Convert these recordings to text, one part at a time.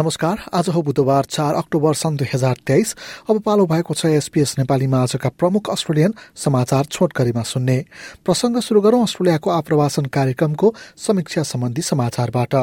नमस्कार आज हो बुधबार चार अक्टोबर सन् दुई हजार तेइस। अब पालो भएको छ एसपीएस नेपालीमा आजका प्रमुख अस्ट्रेलियन समाचार छोटकरीमा सुन्ने। प्रसङ्ग सुरु गरौं अस्ट्रेलियाको आप्रवासन कार्यक्रमको समीक्षा सम्बन्धी समाचारबाट।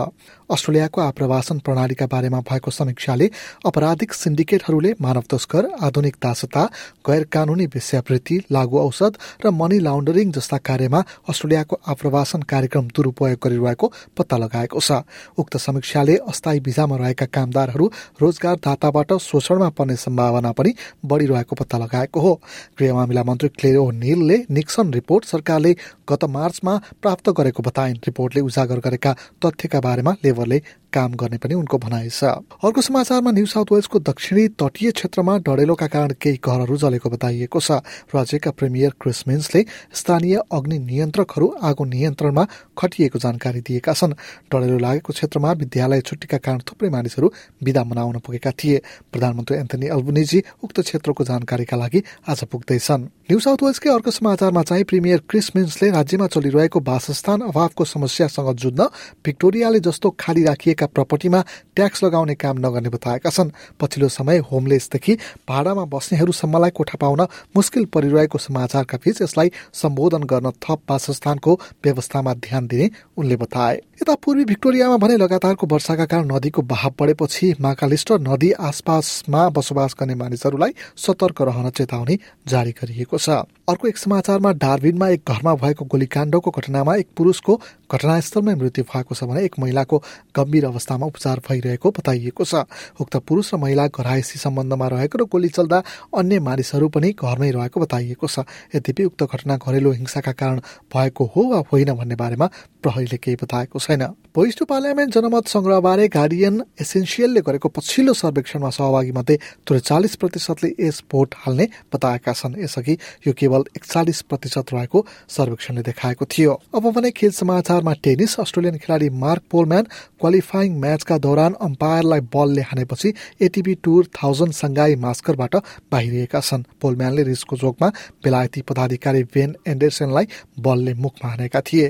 अस्ट्रेलियाको आप्रवासन प्रणालीका बारेमा भएको समीक्षाले अपराधिक सिन्डिकेटहरूले मानव तस्कर आधुनिक दासता गैर कानूनी वेश्यावृत्ति लागू औषध र मनी लाउन्डरिङ जस्ता कार्यमा अस्ट्रेलियाको आप्रवासन कार्यक्रम दुरूपयोग गरिरहेको पत्ता लगाएको छ। उक्त समीक्षाले अस्थायी भिजामा रहेका कामदारहरू रोजगारदाताबाट शोषणमा पर्ने सम्भावना पनि बढ़िरहेको पत्ता लगाएको हो। गृह मामिला मन्त्री क्लेरो निलले निक्सन रिपोर्ट सरकारले गत मार्चमा प्राप्त गरेको बताइन्। रिपोर्टले उजागर गरेका तथ्यका बारेमा लेबरले काम गर्ने पनि उनको भनाइ छ। अर्को समाचारमा न्यू साउथ वेल्सको दक्षिणी तटीय क्षेत्रमा डढेलोका कारण केही घरहरू जलेको बताइएको छ। राज्यका प्रिमियर क्रिसमिन्सले स्थानीय अग्नि नियन्त्रकहरू आगो नियन्त्रणमा खटिएको जानकारी दिएका छन्। डढेलो लागेको क्षेत्रमा विद्यालय छुट्टीका कारण थुप्रै मानिसहरू विदा मनाउन पुगेका थिए। प्रधानमन्त्री एन्थनी अल्बुनिजी उक्त क्षेत्रको जानकारीका लागि आज पुग्दैछन्। न्यू साउथ वेल्सकै अर्को समाचारमा चाहिँ प्रिमियर क्रिसमिन्सले राज्यमा चलिरहेको वासस्थान अभावको समस्यासँग जुझ्न भिक्टोरियाले जस्तो खाली राखिएका प्रपर्टीमा ट्याक्स लगाउने काम नगर्ने बताएका छन्। पछिल्लो समय होमलेसदेखि भाडामा बस्नेहरूसम्मलाई कोठा पाउन मुस्किल परिरहेको समाचारका बीच यसलाई सम्बोधन गर्न थप वासस्थानको व्यवस्थामा ध्यान दिने उनले बताए। यता पूर्वी भिक्टोरियामा भने लगातारको वर्षाका कारण नदीको बहाव बढेपछि माकालिस्टर नदी आसपासमा बसोबास गर्ने मानिसहरूलाई सतर्क रहन चेतावनी जारी गरिएको छ। अर्को एक समाचारमा डार्बिनमा एक घरमा भएको गोलीकाण्डको घटनामा एक पुरुषको घटनास्थलमै मृत्यु भएको छ भने एक महिलाको गम्भीर अवस्थामा उपचार भइरहेको बताइएको छ। उक्त पुरुष र महिला घरायसी सम्बन्धमा रहेको र गोली चल्दा अन्य मानिसहरू पनि घरमै रहेको बताइएको छ। यद्यपि उक्त घटना घरेलु हिंसाका कारण भएको हो वा होइन भन्ने बारेमा प्रहरीले केही बताएको छैन। भोइस पार्लियामेन्ट जनमत संग्रहबारे गार्डियन एसेन्सियलले गरेको पछिल्लो सर्वेक्षणमा सहभागी मध्ये त्रिचालिस प्रतिशतले यस भोट हाल्ने बताएका छन्। यसअघि यो केवल एकचालिस प्रतिशत रहेको सर्वेक्षणले देखाएको थियो। अब भने खेल समाचारमा टेनिस अस्ट्रेलियन खेलाडी मार्क पोलम्यान क्वालिफाइङ म्याचका दौरान अम्पायरलाई बलले हानेपछि एटिपी टुर थाउजन्ड सङ्घाई मास्करबाट बाहिरिएका छन्। पोलम्यानले रिसको जोगमा बेलायती पदाधिकारी भेन एन्डरसनलाई बलले मुखमा हानेका थिए।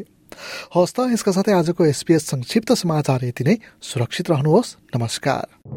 हवस् त यसका साथै आजको एसपिएस संक्षिप्त समाचार यति नै। सुरक्षित रहनुहोस्। नमस्कार।